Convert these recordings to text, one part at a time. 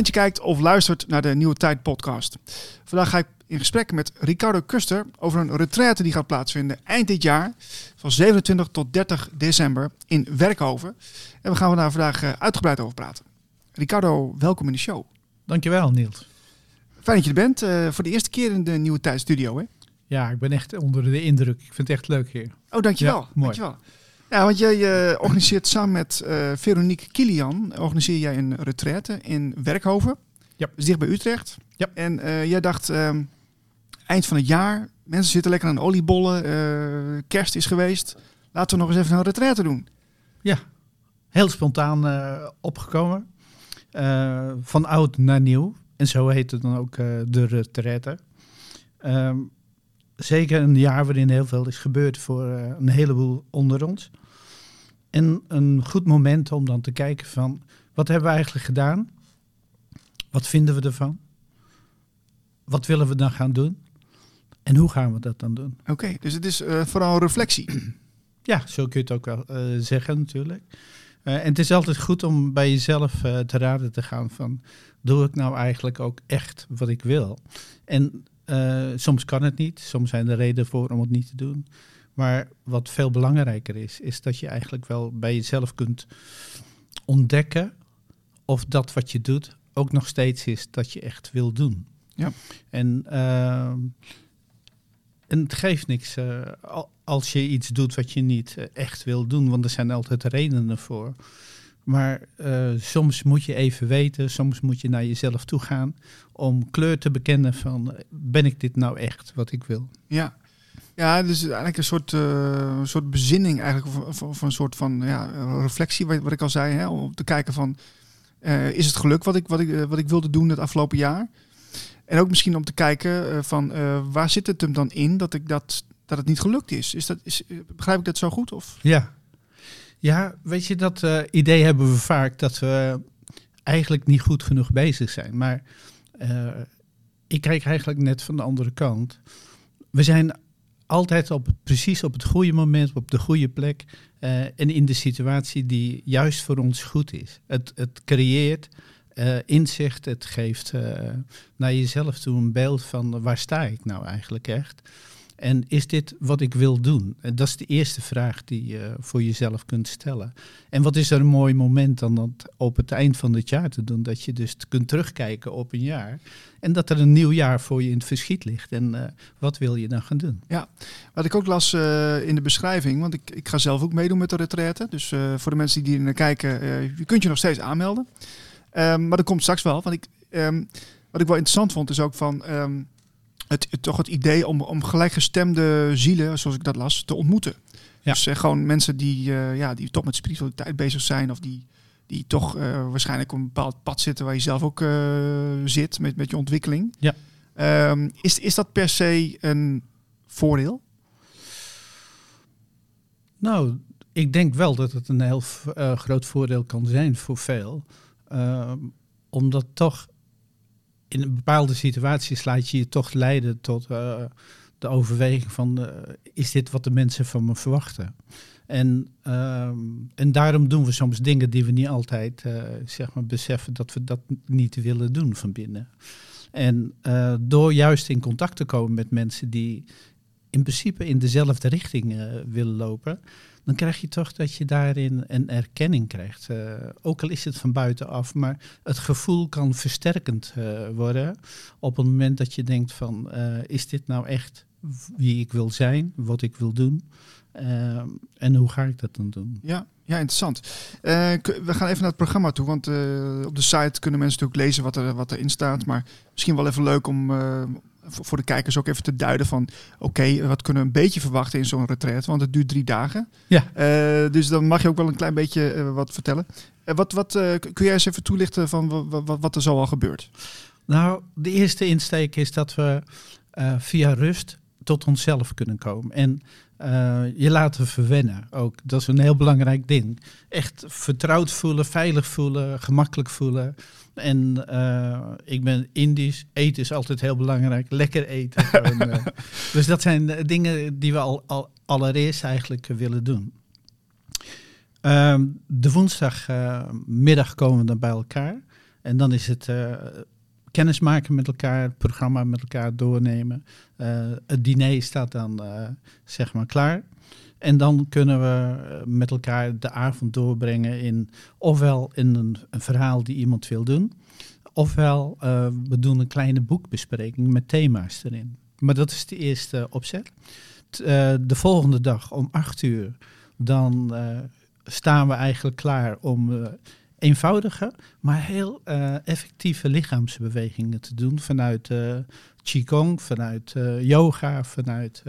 Dat je kijkt of luistert naar de Nieuwe Tijd podcast. Vandaag ga ik in gesprek met Ricardo Kuster over een retraite die gaat plaatsvinden eind dit jaar van 27 tot 30 december in Werkhoven. En we gaan daar vandaag eh, uitgebreid over praten. Ricardo, welkom in de show. Dankjewel Niels. Fijn dat je er bent. Uh, voor de eerste keer in de Nieuwe Tijd studio hè? Ja, ik ben echt onder de indruk. Ik vind het echt leuk hier. Oh, dankjewel. Ja, mooi. dankjewel. Ja, want jij je organiseert samen met uh, Veronique Kilian, organiseer jij een retraite in Werkhoven. Ja. Dus dicht bij Utrecht. Ja. En uh, jij dacht, um, eind van het jaar, mensen zitten lekker aan oliebollen, uh, kerst is geweest. Laten we nog eens even een retraite doen. Ja, heel spontaan opgekomen. van oud naar nieuw. En zo heet het dan ook de retraite. Um, zeker een jaar waarin heel veel is gebeurd voor een heleboel onder ons. En een goed moment om dan te kijken van wat hebben we eigenlijk gedaan? Wat vinden we ervan? Wat willen we dan gaan doen? En hoe gaan we dat dan doen? Oké, dus het is uh, vooral reflectie. Ja, zo kun je het ook wel uh, zeggen natuurlijk. Uh, en het is altijd goed om bij jezelf te raden te gaan van... doe ik nou eigenlijk ook echt wat ik wil? En soms kan het niet, soms zijn er redenen voor om het niet te doen. Maar wat veel belangrijker is, is dat je eigenlijk wel bij jezelf kunt ontdekken of dat wat je doet ook nog steeds is dat je echt wil doen. Ja. En, uh, en het geeft niks uh, als je iets doet wat je niet eh, echt wil doen, want er zijn altijd redenen voor. Maar uh, soms moet je even weten, soms moet je naar jezelf toe gaan om kleur te bekennen van ben ik dit nou echt wat ik wil? Ja, ja, dus eigenlijk een soort, uh, soort bezinning eigenlijk, of, of, een soort van ja, reflectie, wat, wat ik al zei, hè, om te kijken van, uh, is het geluk wat ik, wat, ik, wat ik wilde doen het afgelopen jaar? En ook misschien om te kijken van, waar zit het hem dan in dat, ik dat, dat het niet gelukt is? is, dat, is begrijp ik dat zo goed? Of? Ja. Ja, weet je, dat idee hebben we vaak, dat we eigenlijk niet goed genoeg bezig zijn. Maar ik kijk eigenlijk net van de andere kant. We zijn altijd op, precies op het goede moment, op de goede plek uh, en in de situatie die juist voor ons goed is. Het, het creëert uh, inzicht, het geeft uh, naar jezelf toe een beeld van waar sta ik nou eigenlijk echt. En is dit wat ik wil doen? En dat is de eerste vraag die je voor jezelf kunt stellen. En wat is er een mooi moment dan dat op het eind van het jaar te doen? Dat je dus kunt terugkijken op een jaar. En dat er een nieuw jaar voor je in het verschiet ligt. En uh, wat wil je dan gaan doen? Ja, wat ik ook las uh, in de beschrijving, want ik, ik ga zelf ook meedoen met de retraite. Dus uh, voor de mensen die naar kijken, je kunt je nog steeds aanmelden. Um, maar dat komt straks wel. Want ik, um, wat ik wel interessant vond, is ook van... Um, het, toch het idee om, om gelijkgestemde zielen, zoals ik dat las, te ontmoeten. Ja. Dus uh, gewoon mensen die, uh, ja, die toch met spiritualiteit bezig zijn of die, die toch uh, waarschijnlijk op een bepaald pad zitten waar je zelf ook zit met, met je ontwikkeling. Ja. Um, is, is dat per se een voordeel? Nou, ik denk wel dat het een heel groot voordeel kan zijn voor veel. Ehm, omdat toch in een bepaalde situaties laat je je toch leiden tot uh, de overweging van uh, is dit wat de mensen van me verwachten? En, uh, en daarom doen we soms dingen die we niet altijd uh, zeg maar beseffen dat we dat niet willen doen van binnen. En door juist in contact te komen met mensen die in principe in dezelfde richting willen lopen, dan krijg je toch dat je daarin een erkenning krijgt. Uh, ook al is het van buitenaf, maar het gevoel kan versterkend uh, worden op het moment dat je denkt van, uh, is dit nou echt wie ik wil zijn, wat ik wil doen? en hoe ga ik dat dan doen? Ja, ja interessant. we gaan even naar het programma toe, want op de site kunnen mensen natuurlijk lezen wat, er, wat erin staat. Maar misschien wel even leuk om, voor de kijkers ook even te duiden van... oké, wat kunnen we een beetje verwachten in zo'n retreat? Want het duurt drie dagen. Ja. Uh, dus dan mag je ook wel een klein beetje uh, wat vertellen. Uh, wat, wat, kun jij eens even toelichten van wat, wat er zo al gebeurt? Nou, de eerste insteek is dat we via rust tot onszelf kunnen komen. En je laten verwennen ook. Dat is een heel belangrijk ding. Echt vertrouwd voelen, veilig voelen, gemakkelijk voelen. En uh, ik ben Indisch. Eten is altijd heel belangrijk. Lekker eten. en, uh, dus dat zijn dingen die we al, al allereerst eigenlijk willen doen. Um, de woensdagmiddag komen we dan bij elkaar. En dan is het kennis maken met elkaar, het programma met elkaar doornemen. het diner staat dan zeg maar klaar. En dan kunnen we met elkaar de avond doorbrengen in ofwel in een, verhaal die iemand wil doen, ofwel we doen een kleine boekbespreking met thema's erin. Maar dat is de eerste opzet. de volgende dag om acht uur, dan staan we eigenlijk klaar om eenvoudige, maar heel uh, effectieve lichaamsbewegingen te doen vanuit uh, Qigong, vanuit yoga, vanuit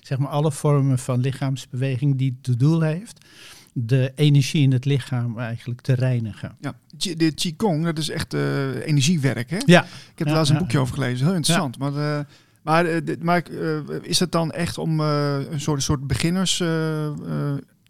zeg maar alle vormen van lichaamsbeweging die het doel heeft de energie in het lichaam eigenlijk te reinigen. Ja, de Qigong, dat is echt energiewerk, hè? Ja. Ik heb er laatst een boekje over gelezen, heel interessant. Maar, maar, maar is het dan echt om een soort, soort beginners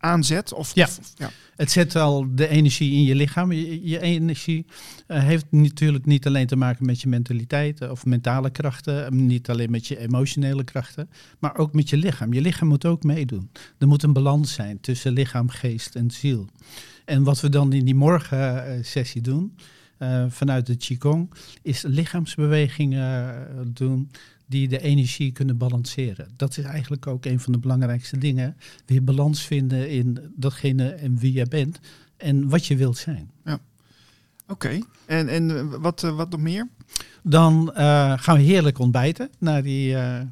aanzet? Of, ja. Of, ja. het zet al de energie in je lichaam. Je, je energie uh, heeft natuurlijk niet alleen te maken met je mentaliteit of mentale krachten, niet alleen met je emotionele krachten, maar ook met je lichaam. Je lichaam moet ook meedoen. Er moet een balans zijn tussen lichaam, geest en ziel. En wat we dan in die morgensessie doen, uh, vanuit de Qigong, is lichaamsbewegingen doen die de energie kunnen balanceren. Dat is eigenlijk ook een van de belangrijkste dingen. Weer balans vinden in datgene en wie je bent en wat je wilt zijn. Ja. Oké, en, en wat, wat nog meer? Dan uh, gaan we heerlijk ontbijten naar die uh, uh,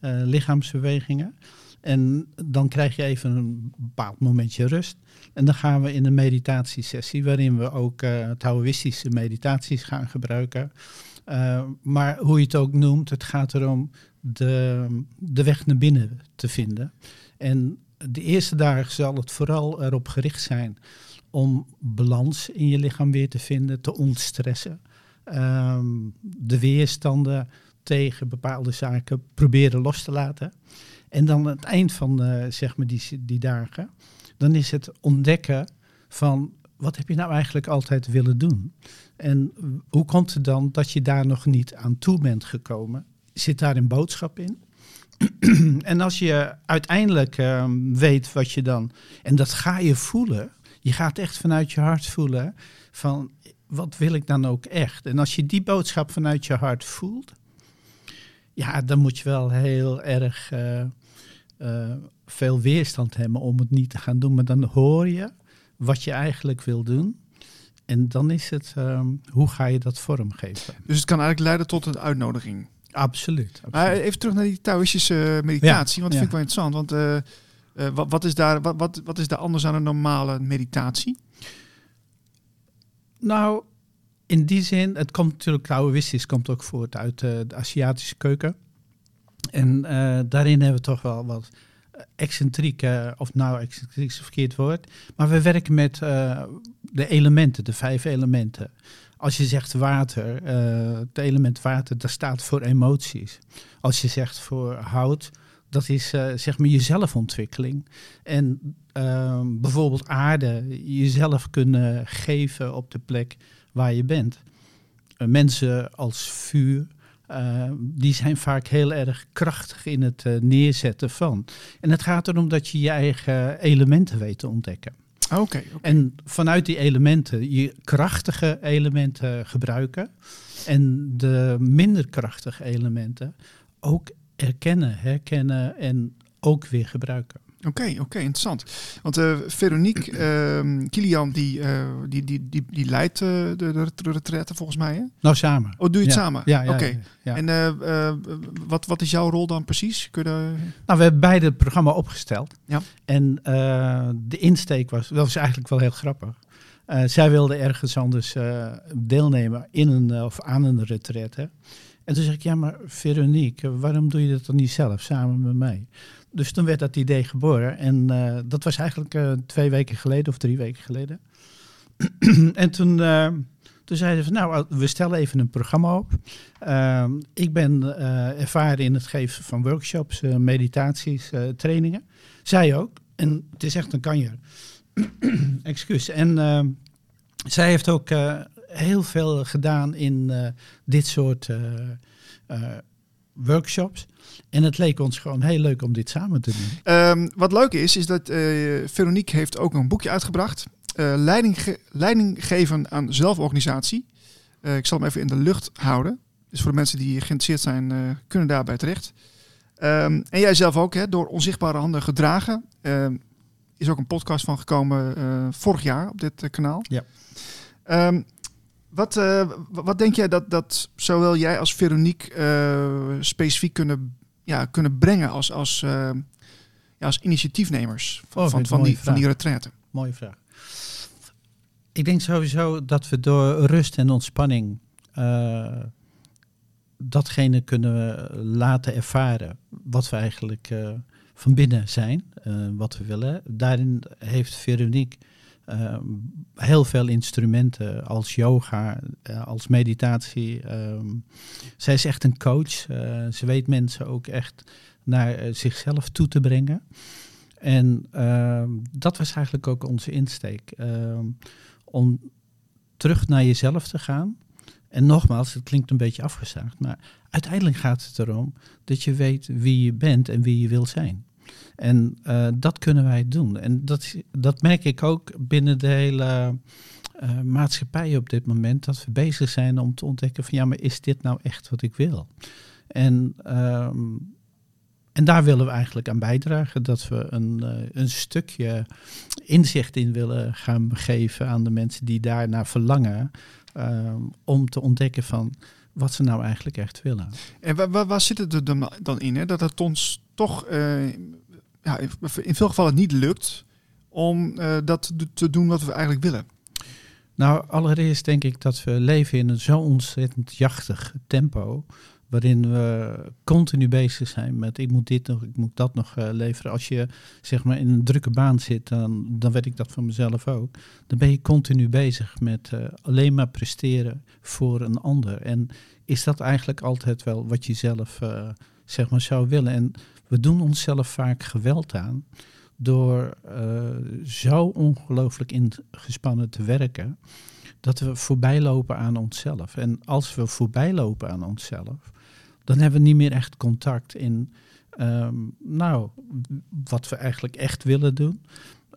lichaamsbewegingen. En dan krijg je even een bepaald momentje rust. En dan gaan we in een meditatiesessie, waarin we ook Taoïstische meditaties gaan gebruiken. Uh, maar hoe je het ook noemt, het gaat erom de, de weg naar binnen te vinden. En de eerste dagen zal het vooral erop gericht zijn om balans in je lichaam weer te vinden, te ontstressen. Um, de weerstanden tegen bepaalde zaken proberen los te laten. En dan aan het eind van uh, zeg maar die, die dagen, dan is het ontdekken van wat heb je nou eigenlijk altijd willen doen? En hoe komt het dan dat je daar nog niet aan toe bent gekomen? Zit daar een boodschap in? en als je uiteindelijk uh, weet wat je dan, en dat ga je voelen, je gaat echt vanuit je hart voelen van wat wil ik dan ook echt? En als je die boodschap vanuit je hart voelt, ja, dan moet je wel heel erg uh, uh, veel weerstand hebben om het niet te gaan doen. Maar dan hoor je wat je eigenlijk wil doen. En dan is het, um, hoe ga je dat vormgeven? Dus het kan eigenlijk leiden tot een uitnodiging. Absoluut. Maar even terug naar die Taoïstische meditatie, ja, want dat vind ik wel interessant. Want uh, uh, wat, wat, is daar, wat, wat, wat is daar anders aan een normale meditatie? Nou, in die zin, het komt natuurlijk, Taoïstisch komt ook voort uit de Aziatische keuken. En daarin hebben we toch wel wat excentriek, uh, of nou excentriek is verkeerd woord, maar we werken met uh, de elementen, de vijf elementen. Als je zegt water, uh, het element water, dat staat voor emoties. Als je zegt voor hout, dat is zeg maar je zelfontwikkeling. En ehm, bijvoorbeeld aarde, jezelf kunnen geven op de plek waar je bent. mensen als vuur, uh, die zijn vaak heel erg krachtig in het uh, neerzetten van. En het gaat erom dat je je eigen elementen weet te ontdekken. Oké. Okay, okay. En vanuit die elementen je krachtige elementen gebruiken. En de minder krachtige elementen ook erkennen, herkennen en ook weer gebruiken. Oké, okay, oké, interessant. Want uh, Veronique uh, Kilian, die, uh, die, die, die, die leidt uh, de, de, retraite volgens mij, hè? Nou, samen. Oh, doe je het ja. samen? Ja, ja Oké. ja. En wat, wat is jouw rol dan precies? Kun je... Nou, we hebben beide het programma opgesteld. Ja. En de insteek was, dat was eigenlijk wel heel grappig. zij wilde ergens anders deelnemen in een, of aan een retraite. En toen zeg ik, ja, maar Veronique, waarom doe je dat dan niet zelf, samen met mij? Dus toen werd dat idee geboren. En uh, dat was eigenlijk uh, twee weken geleden of drie weken geleden. en toen, uh, toen zeiden ze van, nou, we stellen even een programma op. Ehm, ik ben ervaren in het geven van workshops, meditaties, trainingen. Zij ook. En het is echt een kanjer. Excuus. En ehm, zij heeft ook heel veel gedaan in dit soort workshops. En het leek ons gewoon heel leuk om dit samen te doen. Um, wat leuk is, is dat Veronique heeft ook een boekje uitgebracht. Leiding, ge leiding geven aan zelforganisatie. ik zal hem even in de lucht houden. Dus voor de mensen die geïnteresseerd zijn, kunnen daarbij terecht. Um, en jij zelf ook, hè, door onzichtbare handen gedragen. Um, is ook een podcast van gekomen vorig jaar op dit kanaal. Ja. Um, wat, uh, wat denk jij dat, dat zowel jij als Veronique uh, specifiek kunnen, ja, kunnen brengen als, als, uh, ja, als initiatiefnemers van, oh, van, van, die, van die retraite? Mooie vraag. Ik denk sowieso dat we door rust en ontspanning datgene kunnen laten ervaren wat we eigenlijk van binnen zijn, wat we willen. Daarin heeft Veronique Ehm, heel veel instrumenten als yoga, uh, als meditatie. Ehm, zij is echt een coach. Uh, ze weet mensen ook echt naar eh, zichzelf toe te brengen. En ehm, dat was eigenlijk ook onze insteek. om terug naar jezelf te gaan. En nogmaals, het klinkt een beetje afgezaagd, maar uiteindelijk gaat het erom dat je weet wie je bent en wie je wil zijn. En uh, dat kunnen wij doen. En dat, dat merk ik ook binnen de hele uh, maatschappij op dit moment. Dat we bezig zijn om te ontdekken van ja, maar is dit nou echt wat ik wil? En, um, en daar willen we eigenlijk aan bijdragen. Dat we een, uh, een stukje inzicht in willen gaan geven aan de mensen die daarnaar verlangen. Um, om te ontdekken van wat ze nou eigenlijk echt willen. En waar, waar, waar zit het er dan in? Hè? Dat het ons toch ja, in veel gevallen niet lukt om uh, dat te doen wat we eigenlijk willen? Nou, allereerst denk ik dat we leven in een zo ontzettend jachtig tempo. Waarin we continu bezig zijn met ik moet dit nog, ik moet dat nog uh, leveren. Als je zeg maar in een drukke baan zit, dan, dan weet ik dat van mezelf ook. Dan ben je continu bezig met uh, alleen maar presteren voor een ander. En is dat eigenlijk altijd wel wat je zelf zeg maar zou willen? En we doen onszelf vaak geweld aan door uh, zo ongelooflijk ingespannen te werken dat we voorbij lopen aan onszelf. En als we voorbij lopen aan onszelf, dan hebben we niet meer echt contact in um, nou, wat we eigenlijk echt willen doen.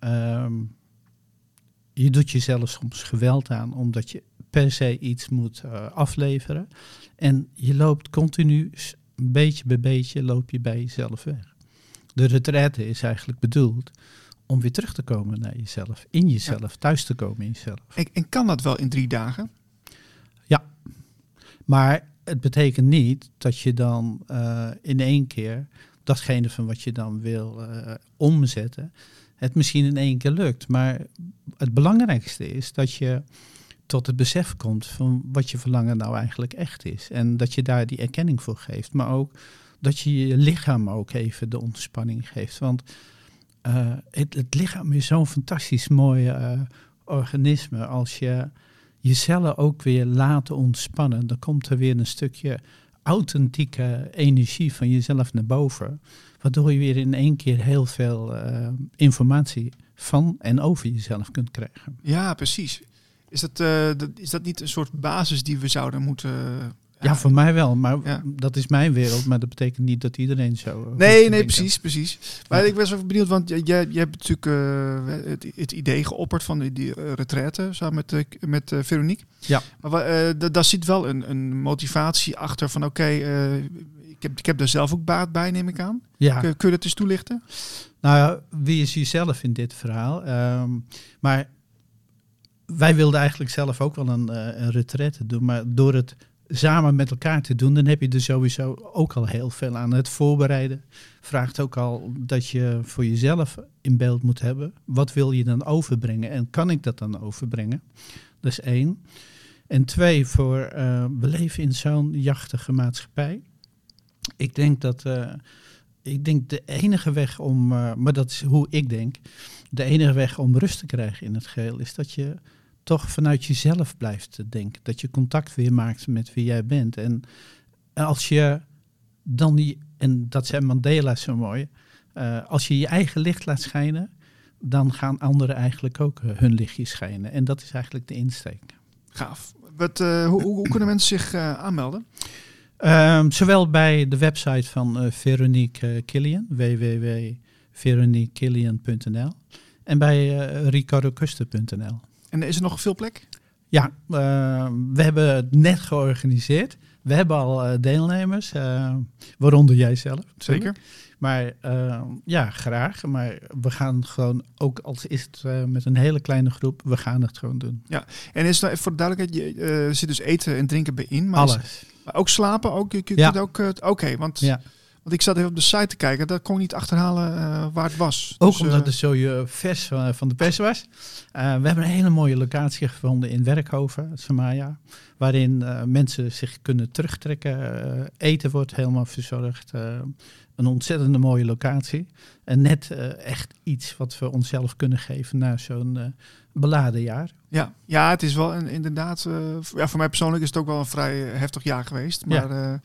Um, je doet jezelf soms geweld aan omdat je per se iets moet uh, afleveren. En je loopt continu beetje bij beetje loop je bij jezelf weg. De retraite is eigenlijk bedoeld om weer terug te komen naar jezelf, in jezelf, thuis te komen in jezelf. En, en, kan dat wel in drie dagen? Ja, maar het betekent niet dat je dan uh, in één keer datgene van wat je dan wil uh, omzetten, het misschien in één keer lukt. Maar het belangrijkste is dat je tot het besef komt van wat je verlangen nou eigenlijk echt is. En dat je daar die erkenning voor geeft. Maar ook dat je je lichaam ook even de ontspanning geeft. Want uh, het, het, lichaam is zo'n fantastisch mooi uh, organisme. Als je je cellen ook weer laat ontspannen, dan komt er weer een stukje authentieke energie van jezelf naar boven. Waardoor je weer in één keer heel veel uh, informatie van en over jezelf kunt krijgen. Ja, precies. Is dat, uh, dat, is dat niet een soort basis die we zouden moeten... ja, voor mij wel, maar dat is mijn wereld, maar dat betekent niet dat iedereen zo. Nee, nee, precies, precies. Maar ik was even benieuwd, want jij, jij hebt natuurlijk uh, het, het, idee geopperd van die, die uh, retraite samen met, uh, met Veronique. Ja. Maar daar zit wel een, een motivatie achter van oké, okay, ik, heb, ik heb daar zelf ook baat bij, neem ik aan. Ja. Kun, kun je dat eens toelichten? Nou ja, wie is jezelf in dit verhaal? Um, maar wij wilden eigenlijk zelf ook wel een, uh, een retraite doen, maar door het samen met elkaar te doen, dan heb je er sowieso ook al heel veel aan. Het voorbereiden vraagt ook al dat je voor jezelf in beeld moet hebben. Wat wil je dan overbrengen en kan ik dat dan overbrengen? Dat is één. En twee, voor, uh, we leven in zo'n jachtige maatschappij. Ik denk dat, uh, ik denk de enige weg om, maar dat is hoe ik denk, de enige weg om rust te krijgen in het geheel is dat je toch vanuit jezelf blijft denken. Dat je contact weer maakt met wie jij bent. En als je dan die, en dat zijn Mandela zo mooi, uh, als je je eigen licht laat schijnen, dan gaan anderen eigenlijk ook uh, hun lichtje schijnen. En dat is eigenlijk de insteek. Gaaf. Wat, uh, hoe, hoe, kunnen mensen zich aanmelden? Um, zowel bij de website van Veronique Killian, www.veroniquekillian.nl en bij ricardocuster.nl. En is er nog veel plek? Ja, uh, we hebben het net georganiseerd. We hebben al uh, deelnemers, uh, waaronder jij zelf. Zeker. Maar ja, graag. Maar we gaan gewoon, ook als is het met een hele kleine groep, we gaan het gewoon doen. Ja, en is voor de duidelijkheid, je zit dus eten en drinken bij in. Maar Alles. Is, maar ook slapen, ook, je kunt ja. ook, oké, want... Ja. Want ik zat even op de site te kijken, dat kon ik niet achterhalen uh, waar het was. Ook dus, omdat uh, het zo je vers uh, van de pers was. we hebben een hele mooie locatie gevonden in Werkhoven, Samaya. Waarin mensen zich kunnen terugtrekken. eten wordt helemaal verzorgd. een ontzettende mooie locatie. En net echt iets wat we onszelf kunnen geven na zo'n beladen jaar. Ja, ja, het is wel een, inderdaad. ja, voor mij persoonlijk is het ook wel een vrij heftig jaar geweest. Maar Ja.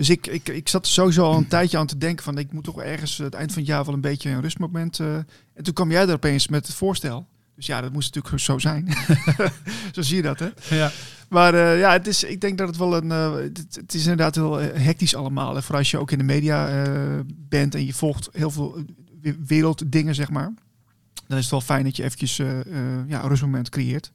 Dus ik, ik, ik zat sowieso al een tijdje aan te denken van ik moet toch ergens het eind van het jaar wel een beetje een rustmoment. Uh, en toen kwam jij er opeens met het voorstel. Dus ja, dat moest natuurlijk zo zijn. zo zie je dat, hè? Ja. Maar uh, ja, het is, ik denk dat het wel een. Uh, het, het, is inderdaad heel hectisch allemaal. En vooral als je ook in de media bent en je volgt heel veel werelddingen, zeg maar. Dan is het wel fijn dat je eventjes ja, een rustmoment creëert.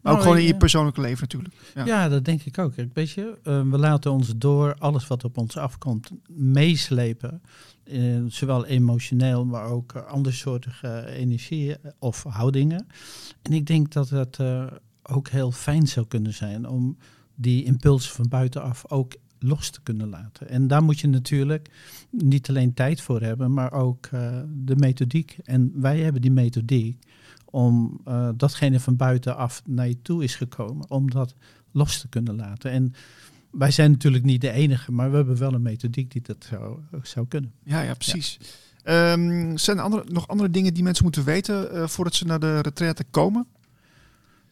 Maar ook gewoon in je persoonlijke leven natuurlijk. Ja. Ja, dat denk ik ook. Weet je, eh, we laten ons door alles wat op ons afkomt meeslepen. Eh, zowel emotioneel, maar ook eh, andersoortige energieën of houdingen. En ik denk dat het eh, ook heel fijn zou kunnen zijn om die impulsen van buitenaf ook los te kunnen laten. En daar moet je natuurlijk niet alleen tijd voor hebben, maar ook eh, de methodiek. En wij hebben die methodiek om eh, datgene van buitenaf naar je toe is gekomen, om dat los te kunnen laten. En wij zijn natuurlijk niet de enige, maar we hebben wel een methodiek die dat zou, zou kunnen. Ja, ja, precies. Ehm, zijn er andere, nog andere dingen die mensen moeten weten eh, voordat ze naar de retraite komen?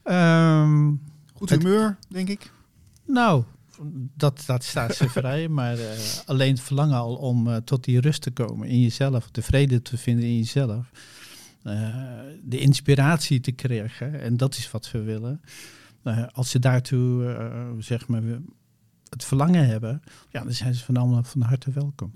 Ehm, Goed Het- humeur, denk ik. nou, dat, dat staat ze vrij, maar eh, alleen het verlangen al om tot die rust te komen in jezelf, de vrede te vinden in jezelf, de inspiratie te krijgen, en dat is wat we willen. Eh, als ze daartoe, eh, zeg maar, het verlangen hebben, ja, dan zijn ze van allemaal van harte welkom.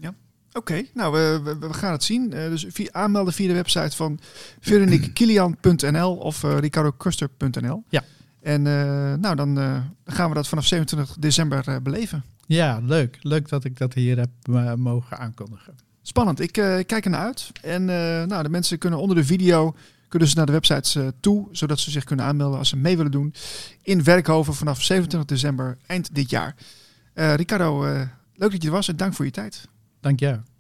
Oké, nou, we, we, we gaan het zien. Eh, dus via, aanmelden via de website van veroniquekilian.nl of uh, ricardocuster.nl. Ja. En eh, nou, dan eh, gaan we dat vanaf 27 december eh, beleven. Ja, leuk. Leuk dat ik dat hier heb eh, mogen aankondigen. Spannend, ik eh, kijk ernaar uit. En eh, nou, de mensen kunnen onder de video kunnen ze naar de websites eh, toe, zodat ze zich kunnen aanmelden als ze mee willen doen in Werkhoven vanaf 27 december eind dit jaar. Ricardo, leuk dat je er was en dank voor je tijd. Dank je.